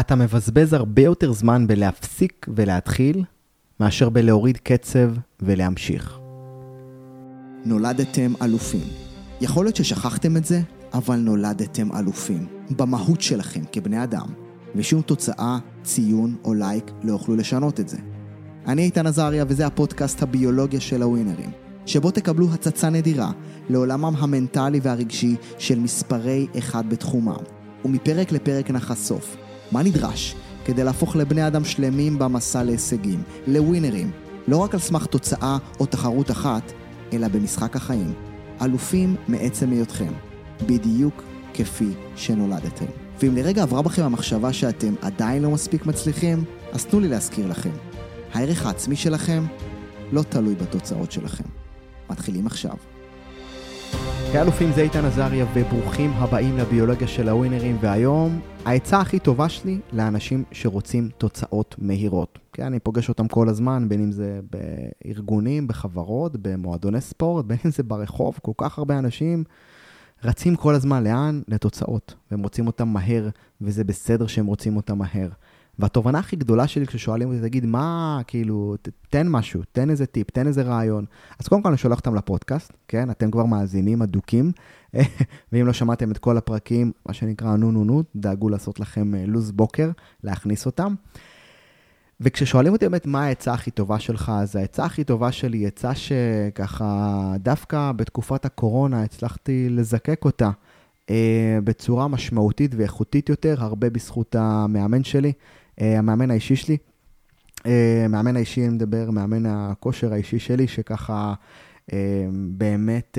אתה מבזבז הרבה יותר זמן בלהפסיק ולהתחיל, מאשר בלהוריד קצב ולהמשיך. נולדתם אלופים. יכול להיות ששכחתם את זה, אבל נולדתם אלופים. במהות שלכם כבני אדם. ושום תוצאה, ציון או לייק לא יוכלו לשנות את זה. אני איתן עזריה וזה הפודקאסט הביולוגיה של הווינרים, שבו תקבלו הצצה נדירה לעולמם המנטלי והרגשי של מספרי אחד בתחומם. ומפרק לפרק נחשוף מה נדרש כדי להפוך לבני אדם שלמים במסע להישגים, לווינרים, לא רק על סמך תוצאה או תחרות אחת, אלא במשחק החיים. אלופים מעצם היותכם, בדיוק כפי שנולדתם. ואם לרגע עברה בכם המחשבה שאתם עדיין לא מספיק מצליחים, אז תנו לי להזכיר לכם. הערך העצמי שלכם לא תלוי בתוצאות שלכם. מתחילים עכשיו. כאלופים זה איתן עזריה וברוכים הבאים לביולוגיה של הווינרים והיום העצה הכי טובה שלי לאנשים שרוצים תוצאות מהירות. כן, אני פוגש אותם כל הזמן, בין אם זה בארגונים, בחברות, במועדוני ספורט, בין אם זה ברחוב, כל כך הרבה אנשים רצים כל הזמן לאן? לתוצאות. והם רוצים אותם מהר, וזה בסדר שהם רוצים אותם מהר. והתובנה הכי גדולה שלי כששואלים אותי, תגיד, מה, כאילו, תן משהו, תן איזה טיפ, תן איזה רעיון. אז קודם כל אני שולח אותם לפודקאסט, כן? אתם כבר מאזינים אדוקים, ואם לא שמעתם את כל הפרקים, מה שנקרא נו נו נו, דאגו לעשות לכם אה, לו"ז בוקר, להכניס אותם. וכששואלים אותי באמת מה העצה הכי טובה שלך, אז העצה הכי טובה שלי היא עצה שככה, דווקא בתקופת הקורונה הצלחתי לזקק אותה אה, בצורה משמעותית ואיכותית יותר, הרבה בזכות המאמן שלי. אה, המאמן האישי שלי. אה, מאמן האישי, אני מדבר, מאמן הכושר האישי שלי, שככה אה, באמת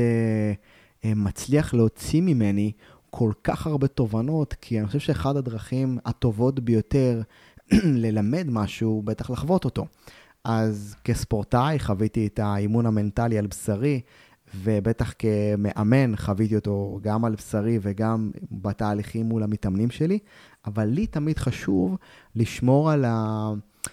מצליח להוציא ממני כל כך הרבה תובנות, כי אני חושב שאחד הדרכים הטובות ביותר ללמד משהו, בטח לחוות אותו. אז כספורטאי חוויתי את האימון המנטלי על בשרי, ובטח כמאמן חוויתי אותו גם על בשרי וגם בתהליכים מול המתאמנים שלי, אבל לי תמיד חשוב לשמור על ה...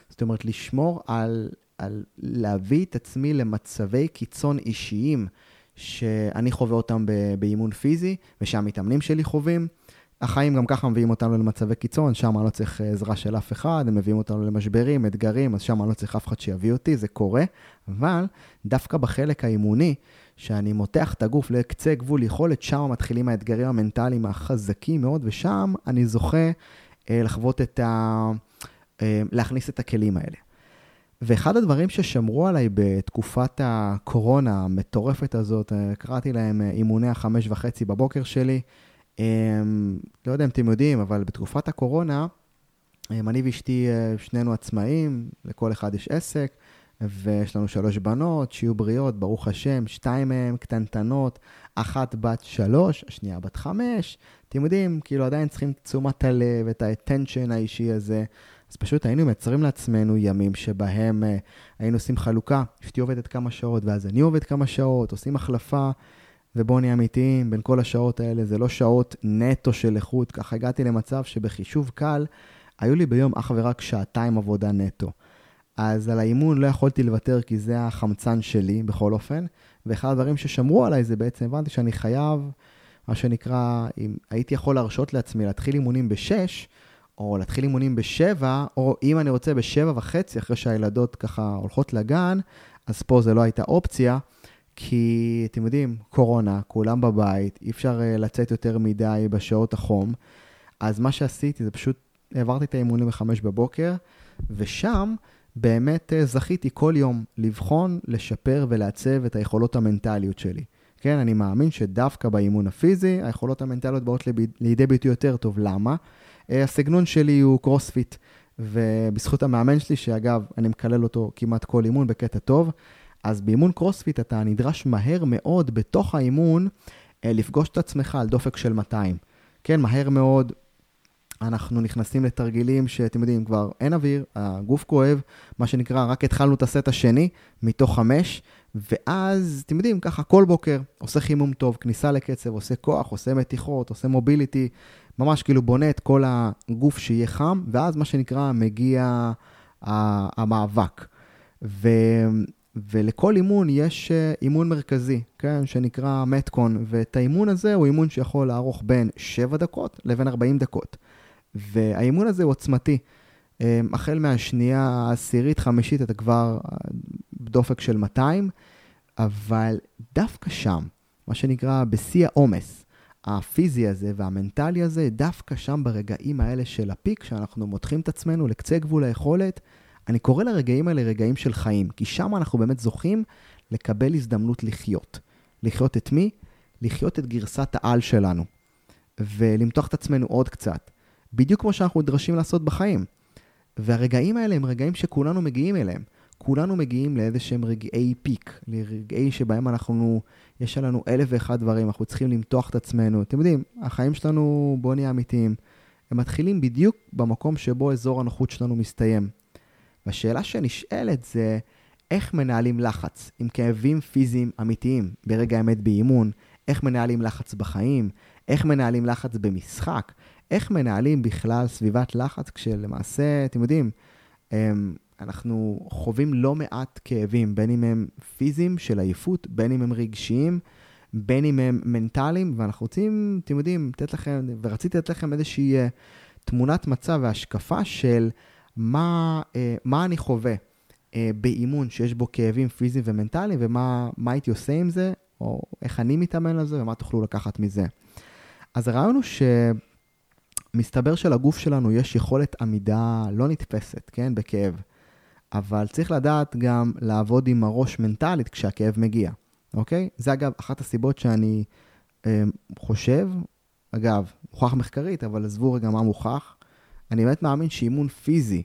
זאת אומרת, לשמור על, על להביא את עצמי למצבי קיצון אישיים שאני חווה אותם באימון פיזי ושהמתאמנים שלי חווים. החיים גם ככה מביאים אותנו למצבי קיצון, שם אני לא צריך עזרה של אף אחד, הם מביאים אותנו למשברים, אתגרים, אז שם אני לא צריך אף אחד שיביא אותי, זה קורה, אבל דווקא בחלק האימוני, שאני מותח את הגוף לקצה גבול יכולת, שם מתחילים האתגרים המנטליים החזקים מאוד, ושם אני זוכה אה, לחוות את ה... אה, להכניס את הכלים האלה. ואחד הדברים ששמרו עליי בתקופת הקורונה המטורפת הזאת, אה, קראתי להם אה, אימוני החמש וחצי בבוקר שלי. אה, לא יודע אם אתם יודעים, אבל בתקופת הקורונה, אה, אני ואשתי, שנינו עצמאים, לכל אחד יש עסק. ויש לנו שלוש בנות, שיהיו בריאות, ברוך השם, שתיים מהן קטנטנות, אחת בת שלוש, השנייה בת חמש. אתם יודעים, כאילו עדיין צריכים את תשומת הלב, את האטנשן האישי הזה. אז פשוט היינו מייצרים לעצמנו ימים שבהם uh, היינו עושים חלוקה, אשתי עובדת כמה שעות ואז אני עובד כמה שעות, עושים החלפה, ובואו נהיה אמיתיים, בין כל השעות האלה זה לא שעות נטו של איכות, ככה הגעתי למצב שבחישוב קל, היו לי ביום אך ורק שעתיים עבודה נטו. אז על האימון לא יכולתי לוותר כי זה החמצן שלי בכל אופן. ואחד הדברים ששמרו עליי זה בעצם הבנתי שאני חייב, מה שנקרא, אם הייתי יכול להרשות לעצמי להתחיל אימונים ב-6, או להתחיל אימונים ב-7, או אם אני רוצה ב-7 וחצי, אחרי שהילדות ככה הולכות לגן, אז פה זה לא הייתה אופציה, כי אתם יודעים, קורונה, כולם בבית, אי אפשר uh, לצאת יותר מדי בשעות החום. אז מה שעשיתי זה פשוט העברתי את האימונים ב-5 בבוקר, ושם באמת אה, זכיתי כל יום לבחון, לשפר ולעצב את היכולות המנטליות שלי. כן, אני מאמין שדווקא באימון הפיזי, היכולות המנטליות באות לידי ביטוי יותר טוב. למה? אה, הסגנון שלי הוא קרוספיט, ובזכות המאמן שלי, שאגב, אני מקלל אותו כמעט כל אימון בקטע טוב, אז באימון קרוספיט אתה נדרש מהר מאוד בתוך האימון אה, לפגוש את עצמך על דופק של 200. כן, מהר מאוד אנחנו נכנסים לתרגילים שאתם יודעים, כבר אין אוויר, הגוף כואב, מה שנקרא, רק התחלנו את הסט השני מתוך חמש, ואז, אתם יודעים, ככה כל בוקר עושה חימום טוב, כניסה לקצב, עושה כוח, עושה מתיחות, עושה מוביליטי, ממש כאילו בונה את כל הגוף שיהיה חם, ואז מה שנקרא, מגיע המאבק. ו... ולכל אימון יש אה, אימון מרכזי, כן, שנקרא מתקון, ואת האימון הזה הוא אימון שיכול לערוך בין 7 דקות לבין 40 דקות. והאימון הזה הוא עוצמתי. אמ, החל מהשנייה העשירית, חמישית, אתה כבר בדופק של 200, אבל דווקא שם, מה שנקרא בשיא העומס, הפיזי הזה והמנטלי הזה, דווקא שם ברגעים האלה של הפיק, שאנחנו מותחים את עצמנו לקצה גבול היכולת, אני קורא לרגעים האלה רגעים של חיים, כי שם אנחנו באמת זוכים לקבל הזדמנות לחיות. לחיות את מי? לחיות את גרסת העל שלנו, ולמתוח את עצמנו עוד קצת. בדיוק כמו שאנחנו נדרשים לעשות בחיים. והרגעים האלה הם רגעים שכולנו מגיעים אליהם. כולנו מגיעים לאיזה שהם רגעי פיק, לרגעי שבהם אנחנו, יש לנו אלף ואחד דברים, אנחנו צריכים למתוח את עצמנו. אתם יודעים, החיים שלנו, בואו נהיה אמיתיים, הם מתחילים בדיוק במקום שבו אזור הנוחות שלנו מסתיים. והשאלה שנשאלת זה, איך מנהלים לחץ עם כאבים פיזיים אמיתיים ברגע האמת באימון, איך מנהלים לחץ בחיים, איך מנהלים לחץ במשחק, איך מנהלים בכלל סביבת לחץ כשלמעשה, אתם יודעים, אמ, אנחנו חווים לא מעט כאבים, בין אם הם פיזיים של עייפות, בין אם הם רגשיים, בין אם הם מנטליים, ואנחנו רוצים, אתם יודעים, לתת לכם, ורציתי לתת לכם איזושהי uh, תמונת מצב והשקפה של מה, uh, מה אני חווה uh, באימון שיש בו כאבים פיזיים ומנטליים, ומה הייתי עושה עם זה, או איך אני מתאמן על זה, ומה תוכלו לקחת מזה. אז הרעיון הוא ש... מסתבר שלגוף שלנו יש יכולת עמידה לא נתפסת, כן? בכאב. אבל צריך לדעת גם לעבוד עם הראש מנטלית כשהכאב מגיע, אוקיי? זה אגב אחת הסיבות שאני אה, חושב, אגב, מוכח מחקרית, אבל עזבו רגע מה מוכח. אני באמת מאמין שאימון פיזי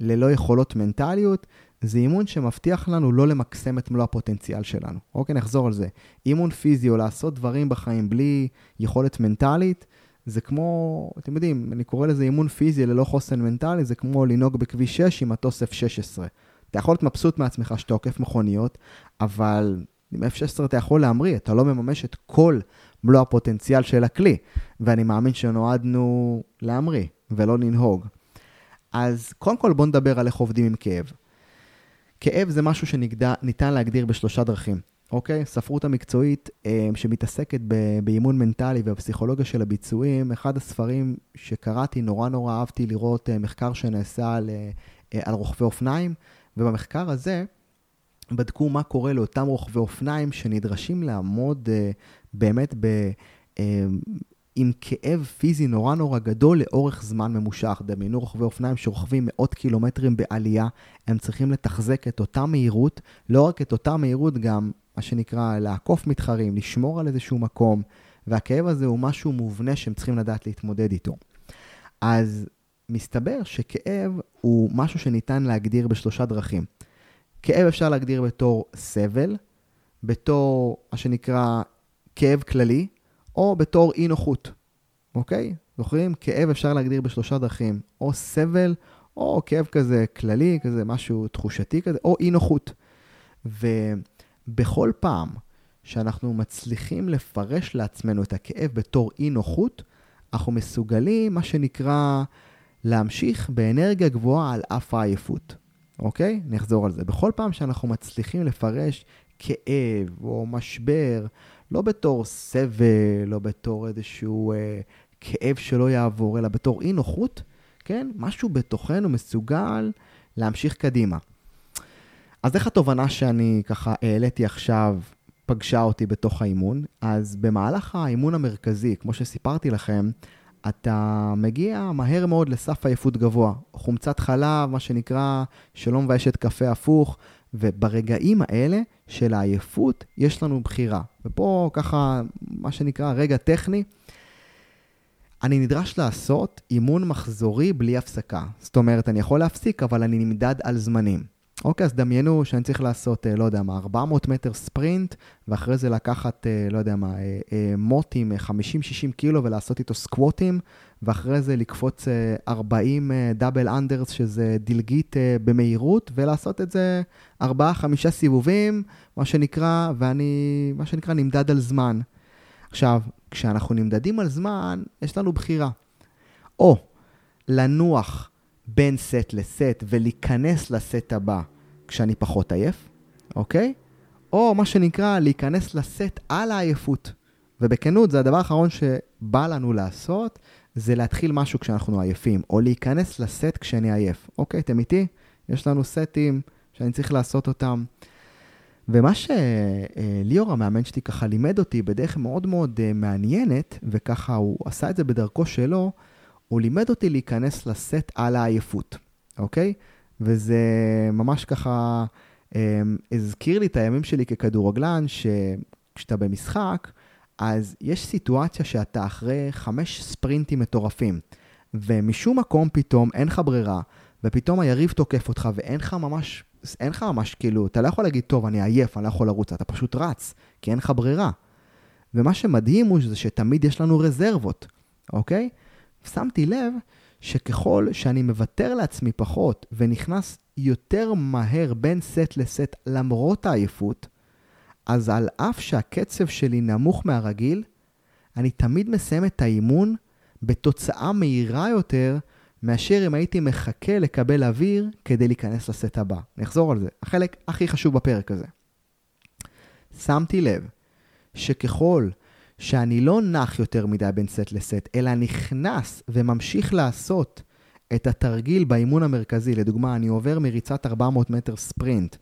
ללא יכולות מנטליות, זה אימון שמבטיח לנו לא למקסם את מלוא הפוטנציאל שלנו. אוקיי, נחזור על זה. אימון פיזי או לעשות דברים בחיים בלי יכולת מנטלית, זה כמו, אתם יודעים, אני קורא לזה אימון פיזי ללא חוסן מנטלי, זה כמו לנהוג בכביש 6 עם מטוס F-16. אתה יכול להיות מבסוט מעצמך שאתה עוקף מכוניות, אבל עם F-16 אתה יכול להמריא, אתה לא מממש את כל מלוא הפוטנציאל של הכלי, ואני מאמין שנועדנו להמריא ולא לנהוג. אז קודם כל בואו נדבר על איך עובדים עם כאב. כאב זה משהו שניתן להגדיר בשלושה דרכים. אוקיי? ספרות המקצועית אה, שמתעסקת באימון מנטלי ובפסיכולוגיה של הביצועים, אחד הספרים שקראתי, נורא נורא אהבתי לראות אה, מחקר שנעשה על, אה, על רוכבי אופניים, ובמחקר הזה בדקו מה קורה לאותם רוכבי אופניים שנדרשים לעמוד באמת ב... עם כאב פיזי נורא נורא גדול לאורך זמן ממושך. דמיינו רוכבי אופניים שרוכבים מאות קילומטרים בעלייה, הם צריכים לתחזק את אותה מהירות, לא רק את אותה מהירות, גם מה שנקרא לעקוף מתחרים, לשמור על איזשהו מקום, והכאב הזה הוא משהו מובנה שהם צריכים לדעת להתמודד איתו. אז מסתבר שכאב הוא משהו שניתן להגדיר בשלושה דרכים. כאב אפשר להגדיר בתור סבל, בתור מה שנקרא כאב כללי, או בתור אי נוחות, אוקיי? זוכרים? כאב אפשר להגדיר בשלושה דרכים, או סבל, או כאב כזה כללי, כזה משהו תחושתי כזה, או אי נוחות. ובכל פעם שאנחנו מצליחים לפרש לעצמנו את הכאב בתור אי נוחות, אנחנו מסוגלים, מה שנקרא, להמשיך באנרגיה גבוהה על אף העייפות. אוקיי? נחזור על זה. בכל פעם שאנחנו מצליחים לפרש כאב או משבר לא בתור סבל, לא בתור איזשהו אה, כאב שלא יעבור, אלא בתור אי נוחות, כן? משהו בתוכנו מסוגל להמשיך קדימה. אז איך התובנה שאני ככה העליתי עכשיו פגשה אותי בתוך האימון? אז במהלך האימון המרכזי, כמו שסיפרתי לכם, אתה מגיע מהר מאוד לסף עייפות גבוה. חומצת חלב, מה שנקרא, שלא מביישת קפה הפוך, וברגעים האלה של העייפות יש לנו בחירה. ופה ככה, מה שנקרא רגע טכני, אני נדרש לעשות אימון מחזורי בלי הפסקה. זאת אומרת, אני יכול להפסיק, אבל אני נמדד על זמנים. אוקיי, אז דמיינו שאני צריך לעשות, אה, לא יודע מה, 400 מטר ספרינט, ואחרי זה לקחת, אה, לא יודע מה, אה, מוט עם 50-60 קילו ולעשות איתו סקווטים, ואחרי זה לקפוץ 40 דאבל אנדרס, שזה דלגית במהירות, ולעשות את זה 4-5 סיבובים, מה שנקרא, ואני, מה שנקרא, נמדד על זמן. עכשיו, כשאנחנו נמדדים על זמן, יש לנו בחירה. או לנוח בין סט לסט ולהיכנס לסט הבא כשאני פחות עייף, אוקיי? או מה שנקרא להיכנס לסט על העייפות. ובכנות, זה הדבר האחרון שבא לנו לעשות, זה להתחיל משהו כשאנחנו עייפים, או להיכנס לסט כשאני עייף. אוקיי, אתם איתי? יש לנו סטים שאני צריך לעשות אותם. ומה שליאור המאמן שלי ככה לימד אותי בדרך מאוד מאוד אה, מעניינת, וככה הוא עשה את זה בדרכו שלו, הוא לימד אותי להיכנס לסט על העייפות, אוקיי? וזה ממש ככה um, הזכיר לי את הימים שלי ככדורגלן, שכשאתה במשחק, אז יש סיטואציה שאתה אחרי חמש ספרינטים מטורפים, ומשום מקום פתאום אין לך ברירה, ופתאום היריב תוקף אותך ואין לך ממש, אין לך ממש כאילו, אתה לא יכול להגיד, טוב, אני עייף, אני לא יכול לרוץ, אתה פשוט רץ, כי אין לך ברירה. ומה שמדהים הוא שתמיד יש לנו רזרבות, אוקיי? שמתי לב שככל שאני מוותר לעצמי פחות ונכנס יותר מהר בין סט לסט למרות העייפות, אז על אף שהקצב שלי נמוך מהרגיל, אני תמיד מסיים את האימון בתוצאה מהירה יותר מאשר אם הייתי מחכה לקבל אוויר כדי להיכנס לסט הבא. נחזור על זה, החלק הכי חשוב בפרק הזה. שמתי לב שככל שאני לא נח יותר מדי בין סט לסט, אלא נכנס וממשיך לעשות את התרגיל באימון המרכזי, לדוגמה, אני עובר מריצת 400 מטר ספרינט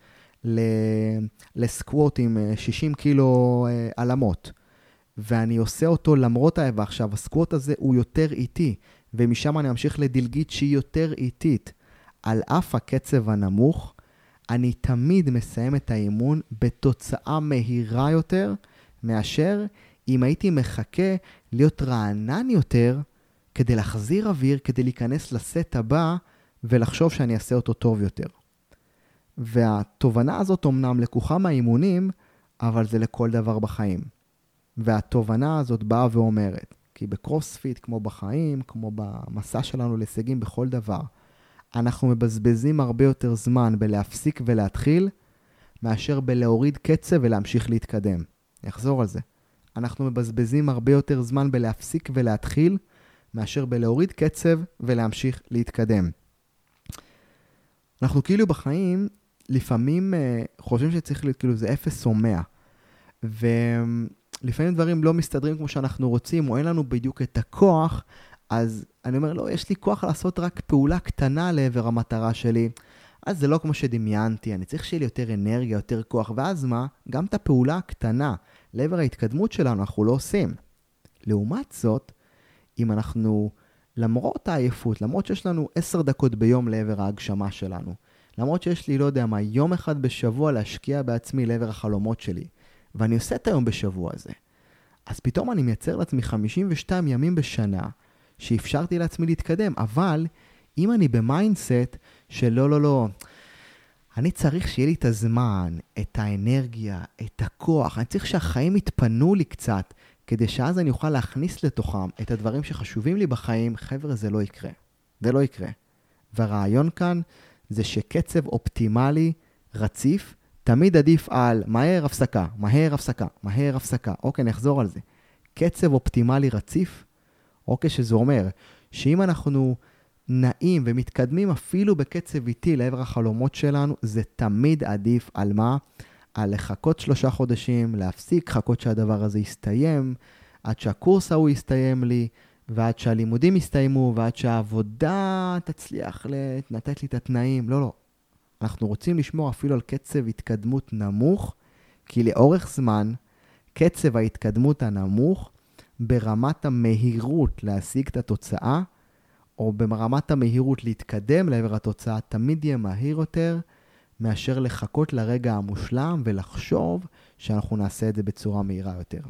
לסקווט עם 60 אה, קילו עלמות, אה, ואני עושה אותו למרות האיבה. עכשיו, הסקווט הזה הוא יותר איטי, ומשם אני אמשיך לדלגית שהיא יותר איטית. על אף הקצב הנמוך, אני תמיד מסיים את האימון בתוצאה מהירה יותר מאשר אם הייתי מחכה להיות רענן יותר כדי להחזיר אוויר, כדי להיכנס לסט הבא ולחשוב שאני אעשה אותו טוב יותר. והתובנה הזאת אומנם לקוחה מהאימונים, אבל זה לכל דבר בחיים. והתובנה הזאת באה ואומרת, כי בקרוספיט, כמו בחיים, כמו במסע שלנו להישגים בכל דבר, אנחנו מבזבזים הרבה יותר זמן בלהפסיק ולהתחיל, מאשר בלהוריד קצב ולהמשיך להתקדם. אני אחזור על זה. אנחנו מבזבזים הרבה יותר זמן בלהפסיק ולהתחיל, מאשר בלהוריד קצב ולהמשיך להתקדם. אנחנו כאילו בחיים, לפעמים uh, חושבים שצריך להיות כאילו זה 0 או 100. ולפעמים דברים לא מסתדרים כמו שאנחנו רוצים, או אין לנו בדיוק את הכוח, אז אני אומר, לא, יש לי כוח לעשות רק פעולה קטנה לעבר המטרה שלי. אז זה לא כמו שדמיינתי, אני צריך שיהיה לי יותר אנרגיה, יותר כוח, ואז מה? גם את הפעולה הקטנה לעבר ההתקדמות שלנו אנחנו לא עושים. לעומת זאת, אם אנחנו, למרות העייפות, למרות שיש לנו עשר דקות ביום לעבר ההגשמה שלנו, למרות שיש לי, לא יודע מה, יום אחד בשבוע להשקיע בעצמי לעבר החלומות שלי, ואני עושה את היום בשבוע הזה, אז פתאום אני מייצר לעצמי 52 ימים בשנה שאפשרתי לעצמי להתקדם, אבל אם אני ב-mindset של לא, לא, לא, אני צריך שיהיה לי את הזמן, את האנרגיה, את הכוח, אני צריך שהחיים יתפנו לי קצת, כדי שאז אני אוכל להכניס לתוכם את הדברים שחשובים לי בחיים, חבר'ה, זה לא יקרה. זה לא יקרה. והרעיון כאן זה שקצב אופטימלי, רציף, תמיד עדיף על מהר הפסקה, מהר הפסקה, מהר הפסקה. אוקיי, נחזור על זה. קצב אופטימלי רציף, אוקיי, שזה אומר שאם אנחנו נעים ומתקדמים אפילו בקצב איטי לעבר החלומות שלנו, זה תמיד עדיף על מה? על לחכות שלושה חודשים, להפסיק, לחכות שהדבר הזה יסתיים, עד שהקורס ההוא יסתיים לי, ועד שהלימודים יסתיימו, ועד שהעבודה תצליח לתת לי את התנאים. לא, לא. אנחנו רוצים לשמור אפילו על קצב התקדמות נמוך, כי לאורך זמן, קצב ההתקדמות הנמוך, ברמת המהירות להשיג את התוצאה, או ברמת המהירות להתקדם לעבר התוצאה, תמיד יהיה מהיר יותר מאשר לחכות לרגע המושלם ולחשוב שאנחנו נעשה את זה בצורה מהירה יותר.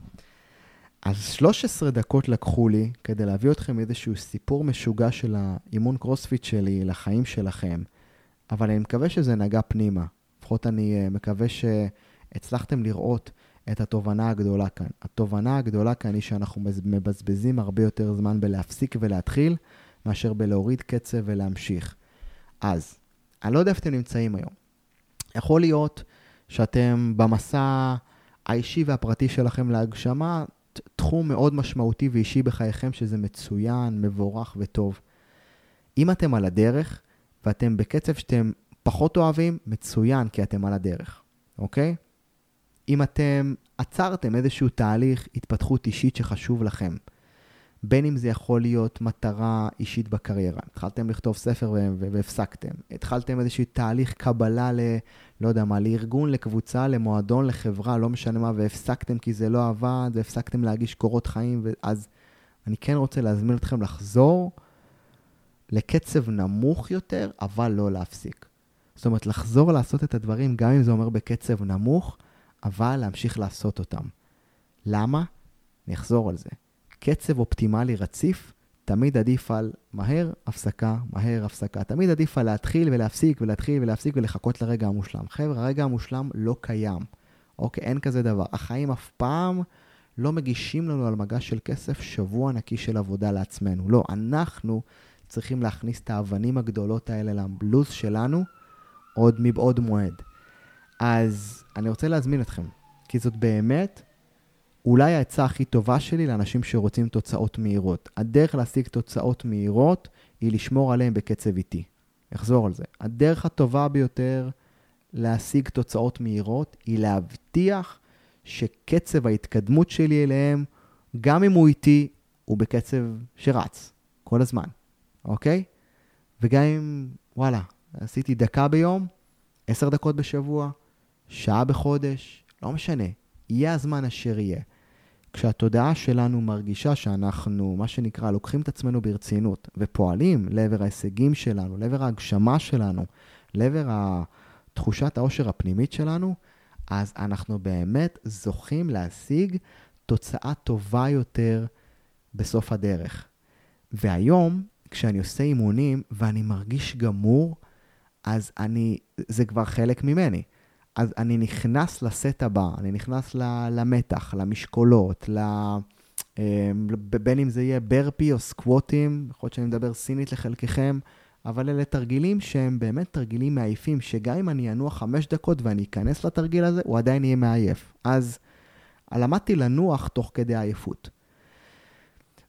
אז 13 דקות לקחו לי כדי להביא אתכם איזשהו סיפור משוגע של האימון קרוספיט שלי לחיים שלכם, אבל אני מקווה שזה נגע פנימה. לפחות אני אה, מקווה שהצלחתם לראות את התובנה הגדולה כאן. התובנה הגדולה כאן היא שאנחנו מבזבזים הרבה יותר זמן בלהפסיק ולהתחיל, מאשר בלהוריד קצב ולהמשיך. אז, אני לא יודע איפה אתם נמצאים היום. יכול להיות שאתם במסע האישי והפרטי שלכם להגשמה, תחום מאוד משמעותי ואישי בחייכם, שזה מצוין, מבורך וטוב. אם אתם על הדרך, ואתם בקצב שאתם פחות אוהבים, מצוין, כי אתם על הדרך, אוקיי? אם אתם עצרתם איזשהו תהליך התפתחות אישית שחשוב לכם, בין אם זה יכול להיות מטרה אישית בקריירה. התחלתם לכתוב ספר והפסקתם. התחלתם איזשהו תהליך קבלה ל... לא יודע מה, לארגון, לקבוצה, למועדון, לחברה, לא משנה מה, והפסקתם כי זה לא עבד, והפסקתם להגיש קורות חיים, אז אני כן רוצה להזמין אתכם לחזור לקצב נמוך יותר, אבל לא להפסיק. זאת אומרת, לחזור לעשות את הדברים, גם אם זה אומר בקצב נמוך, אבל להמשיך לעשות אותם. למה? אני אחזור על זה. קצב אופטימלי רציף, תמיד עדיף על מהר, הפסקה, מהר, הפסקה. תמיד עדיף על להתחיל ולהפסיק ולהתחיל ולהפסיק ולחכות לרגע המושלם. חבר'ה, הרגע המושלם לא קיים. אוקיי, אין כזה דבר. החיים אף פעם לא מגישים לנו על מגש של כסף שבוע נקי של עבודה לעצמנו. לא, אנחנו צריכים להכניס את האבנים הגדולות האלה לבלוז שלנו עוד מבעוד מועד. אז אני רוצה להזמין אתכם, כי זאת באמת אולי העצה הכי טובה שלי לאנשים שרוצים תוצאות מהירות. הדרך להשיג תוצאות מהירות היא לשמור עליהן בקצב איטי. אחזור על זה. הדרך הטובה ביותר להשיג תוצאות מהירות היא להבטיח שקצב ההתקדמות שלי אליהם, גם אם הוא איטי, הוא בקצב שרץ כל הזמן, אוקיי? וגם אם, וואלה, עשיתי דקה ביום, עשר דקות בשבוע, שעה בחודש, לא משנה, יהיה הזמן אשר יהיה. כשהתודעה שלנו מרגישה שאנחנו, מה שנקרא, לוקחים את עצמנו ברצינות ופועלים לעבר ההישגים שלנו, לעבר ההגשמה שלנו, לעבר תחושת העושר הפנימית שלנו, אז אנחנו באמת זוכים להשיג תוצאה טובה יותר בסוף הדרך. והיום, כשאני עושה אימונים ואני מרגיש גמור, אז אני, זה כבר חלק ממני. אז אני נכנס לסט הבא, אני נכנס למתח, למשקולות, ל... אמ, בין אם זה יהיה ברפי או סקווטים, יכול להיות שאני מדבר סינית לחלקכם, אבל אלה תרגילים שהם באמת תרגילים מעייפים, שגם אם אני אנוח חמש דקות ואני אכנס לתרגיל הזה, הוא עדיין יהיה מעייף. אז למדתי לנוח תוך כדי עייפות.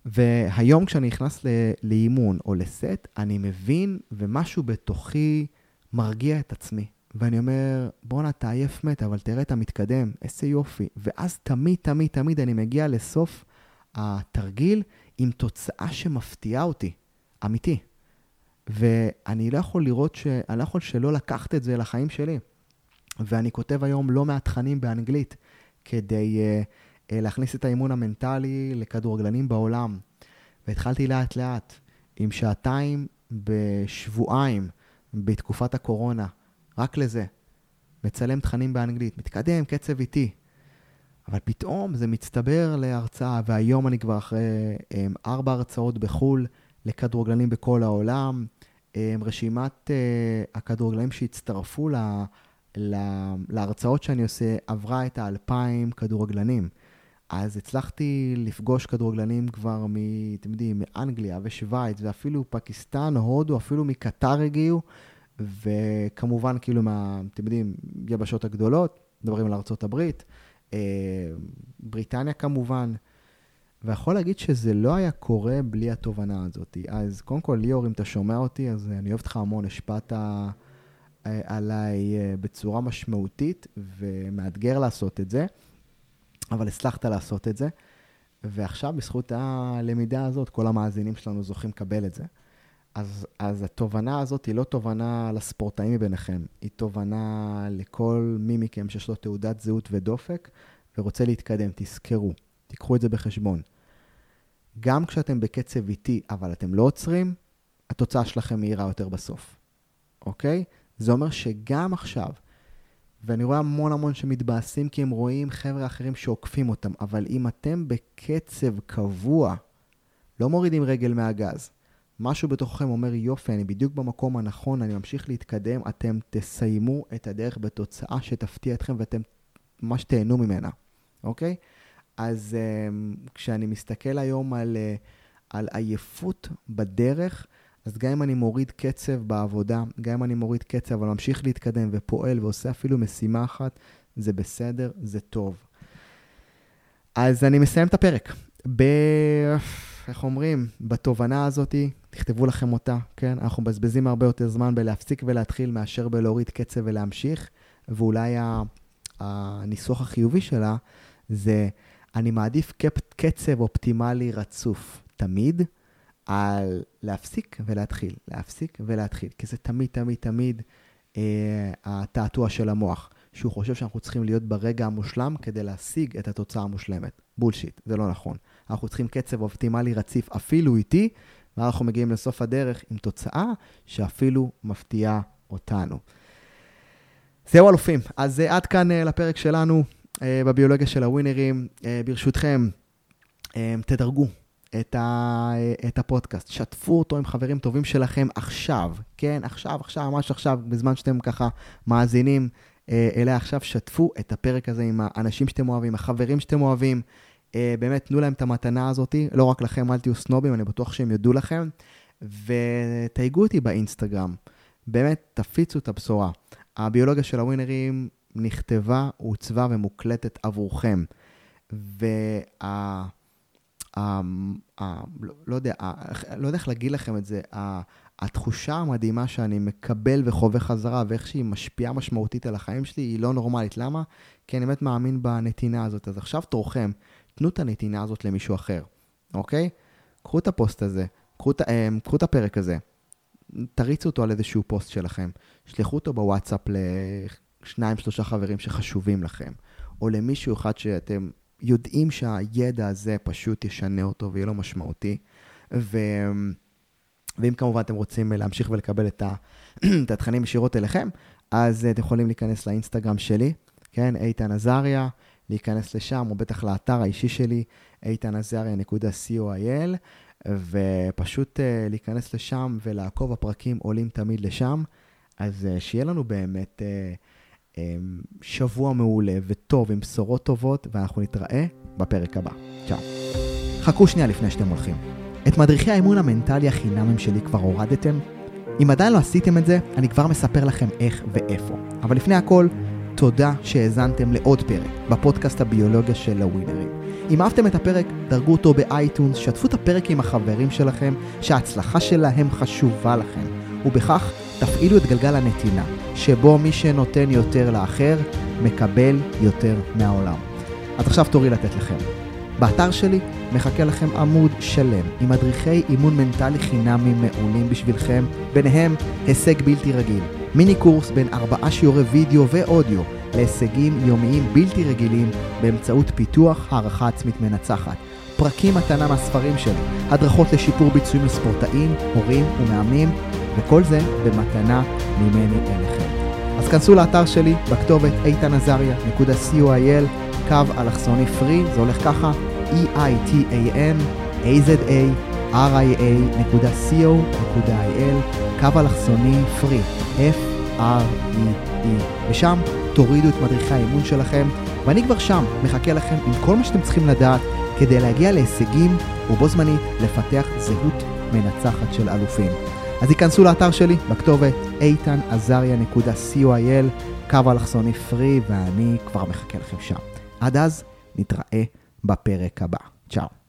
והיום כשאני נכנס לאימון או לסט, אני מבין ומשהו בתוכי מרגיע את עצמי. ואני אומר, בואנה, אתה עייף מת, אבל תראה, אתה מתקדם, איזה יופי. ואז תמיד, תמיד, תמיד אני מגיע לסוף התרגיל עם תוצאה שמפתיעה אותי, אמיתי. ואני לא יכול לראות, ש... אני לא יכול שלא לקחת את זה לחיים שלי. ואני כותב היום לא מעט תכנים באנגלית כדי uh, uh, להכניס את האימון המנטלי לכדורגלנים בעולם. והתחלתי לאט לאט, עם שעתיים בשבועיים בתקופת הקורונה. רק לזה. מצלם תכנים באנגלית, מתקדם, קצב איטי. אבל פתאום זה מצטבר להרצאה, והיום אני כבר אחרי um, ארבע הרצאות בחו"ל לכדורגלנים בכל העולם. Um, רשימת uh, הכדורגלנים שהצטרפו לה, לה, להרצאות שאני עושה עברה את האלפיים כדורגלנים. אז הצלחתי לפגוש כדורגלנים כבר מ... אתם יודעים, מאנגליה ושווייץ, ואפילו פקיסטן, הודו, אפילו מקטר הגיעו. וכמובן, כאילו, מה, אתם יודעים, יבשות הגדולות, מדברים על ארה"ב, אה, בריטניה כמובן, ויכול להגיד שזה לא היה קורה בלי התובנה הזאת. אז קודם כל, ליאור, אם אתה שומע אותי, אז אני אוהב אותך המון, השפעת אה, עליי אה, בצורה משמעותית ומאתגר לעשות את זה, אבל הצלחת לעשות את זה, ועכשיו, בזכות הלמידה הזאת, כל המאזינים שלנו זוכים לקבל את זה. אז, אז התובנה הזאת היא לא תובנה לספורטאים מביניכם, היא תובנה לכל מי מכם שיש לו תעודת זהות ודופק ורוצה להתקדם. תזכרו, תיקחו את זה בחשבון. גם כשאתם בקצב איטי, אבל אתם לא עוצרים, התוצאה שלכם מהירה יותר בסוף, אוקיי? זה אומר שגם עכשיו, ואני רואה המון המון שמתבאסים כי הם רואים חבר'ה אחרים שעוקפים אותם, אבל אם אתם בקצב קבוע, לא מורידים רגל מהגז, משהו בתוככם אומר, יופי, אני בדיוק במקום הנכון, אני ממשיך להתקדם, אתם תסיימו את הדרך בתוצאה שתפתיע אתכם ואתם ממש תהנו ממנה, אוקיי? אז um, כשאני מסתכל היום על, uh, על עייפות בדרך, אז גם אם אני מוריד קצב בעבודה, גם אם אני מוריד קצב, אבל ממשיך להתקדם ופועל ועושה אפילו משימה אחת, זה בסדר, זה טוב. אז אני מסיים את הפרק. ב... איך אומרים? בתובנה הזאת, תכתבו לכם אותה, כן? אנחנו מבזבזים הרבה יותר זמן בלהפסיק ולהתחיל מאשר בלהוריד קצב ולהמשיך, ואולי הניסוח החיובי שלה זה, אני מעדיף קצב אופטימלי רצוף. תמיד על להפסיק ולהתחיל, להפסיק ולהתחיל, כי זה תמיד, תמיד, תמיד אה, התעתוע של המוח, שהוא חושב שאנחנו צריכים להיות ברגע המושלם כדי להשיג את התוצאה המושלמת. בולשיט, זה לא נכון. אנחנו צריכים קצב אופטימלי רציף אפילו איטי, ואנחנו מגיעים לסוף הדרך עם תוצאה שאפילו מפתיעה אותנו. זהו אלופים, אז uh, עד כאן uh, לפרק שלנו uh, בביולוגיה של הווינרים. ברשותכם, תדרגו את, ה, את הפודקאסט, שתפו אותו עם חברים טובים שלכם עכשיו, כן, עכשיו, עכשיו, ממש עכשיו, בזמן שאתם ככה מאזינים אליה עכשיו, שתפו את הפרק הזה עם האנשים שאתם אוהבים, החברים שאתם אוהבים. Uh, באמת, תנו להם את המתנה הזאת, לא רק לכם, אל תהיו סנובים, אני בטוח שהם יודו לכם, ותייגו אותי באינסטגרם. באמת, תפיצו את הבשורה. הביולוגיה של הווינרים נכתבה, עוצבה ומוקלטת עבורכם. וה... ה... ה... לא, יודע, ה... לא יודע איך להגיד לכם את זה, ה... התחושה המדהימה שאני מקבל וחווה חזרה, ואיך שהיא משפיעה משמעותית על החיים שלי, היא לא נורמלית. למה? כי אני באמת מאמין בנתינה הזאת. אז עכשיו תורכם, תנו את הנתינה הזאת למישהו אחר, אוקיי? קחו את הפוסט הזה, קחו את, אה, קחו את הפרק הזה, תריצו אותו על איזשהו פוסט שלכם, שלחו אותו בוואטסאפ לשניים, שלושה חברים שחשובים לכם, או למישהו אחד שאתם יודעים שהידע הזה פשוט ישנה אותו ויהיה לו משמעותי. ו... ואם כמובן אתם רוצים להמשיך ולקבל את. את התכנים ישירות אליכם, אז אתם יכולים להיכנס לאינסטגרם שלי, כן, איתן עזריה, להיכנס לשם, או בטח לאתר האישי שלי, איתנעזריה.co.il, ופשוט uh, להיכנס לשם ולעקוב, הפרקים עולים תמיד לשם. אז uh, שיהיה לנו באמת uh, um, שבוע מעולה וטוב עם בשורות טובות, ואנחנו נתראה בפרק הבא. צ'או. חכו שנייה לפני שאתם הולכים. את מדריכי האימון המנטלי החינמים שלי כבר הורדתם? אם עדיין לא עשיתם את זה, אני כבר מספר לכם איך ואיפה. אבל לפני הכל, תודה שהאזנתם לעוד פרק בפודקאסט הביולוגיה של הווינרים. אם אהבתם את הפרק, דרגו אותו באייטונס, שתפו את הפרק עם החברים שלכם, שההצלחה שלהם חשובה לכם, ובכך תפעילו את גלגל הנתינה, שבו מי שנותן יותר לאחר, מקבל יותר מהעולם. אז עכשיו תורי לתת לכם. באתר שלי מחכה לכם עמוד שלם עם מדריכי אימון מנטלי חינמי מעולים בשבילכם, ביניהם הישג בלתי רגיל, מיני קורס בין ארבעה שיעורי וידאו ואודיו להישגים יומיים בלתי רגילים באמצעות פיתוח הערכה עצמית מנצחת. פרקים מתנה מהספרים שלי, הדרכות לשיפור ביצועים לספורטאים, הורים ומאמנים, וכל זה במתנה ממני אליכם. אז כנסו לאתר שלי בכתובת איתנעזריה.co.il, קו אלכסוני פרי, זה הולך ככה, e-i-t-a-n-a-z-a-r-i-a.co.il, קו אלכסוני פרי, F-R-E-E, ושם תורידו את מדריכי האימון שלכם, ואני כבר שם, מחכה לכם עם כל מה שאתם צריכים לדעת כדי להגיע להישגים, ובו זמנית לפתח זהות מנצחת של אלופים. אז היכנסו לאתר שלי בכתובת איתנעזריה.co.il, קו אלכסוני פרי, ואני כבר מחכה לכם שם. עד אז, נתראה בפרק הבא. צ'או.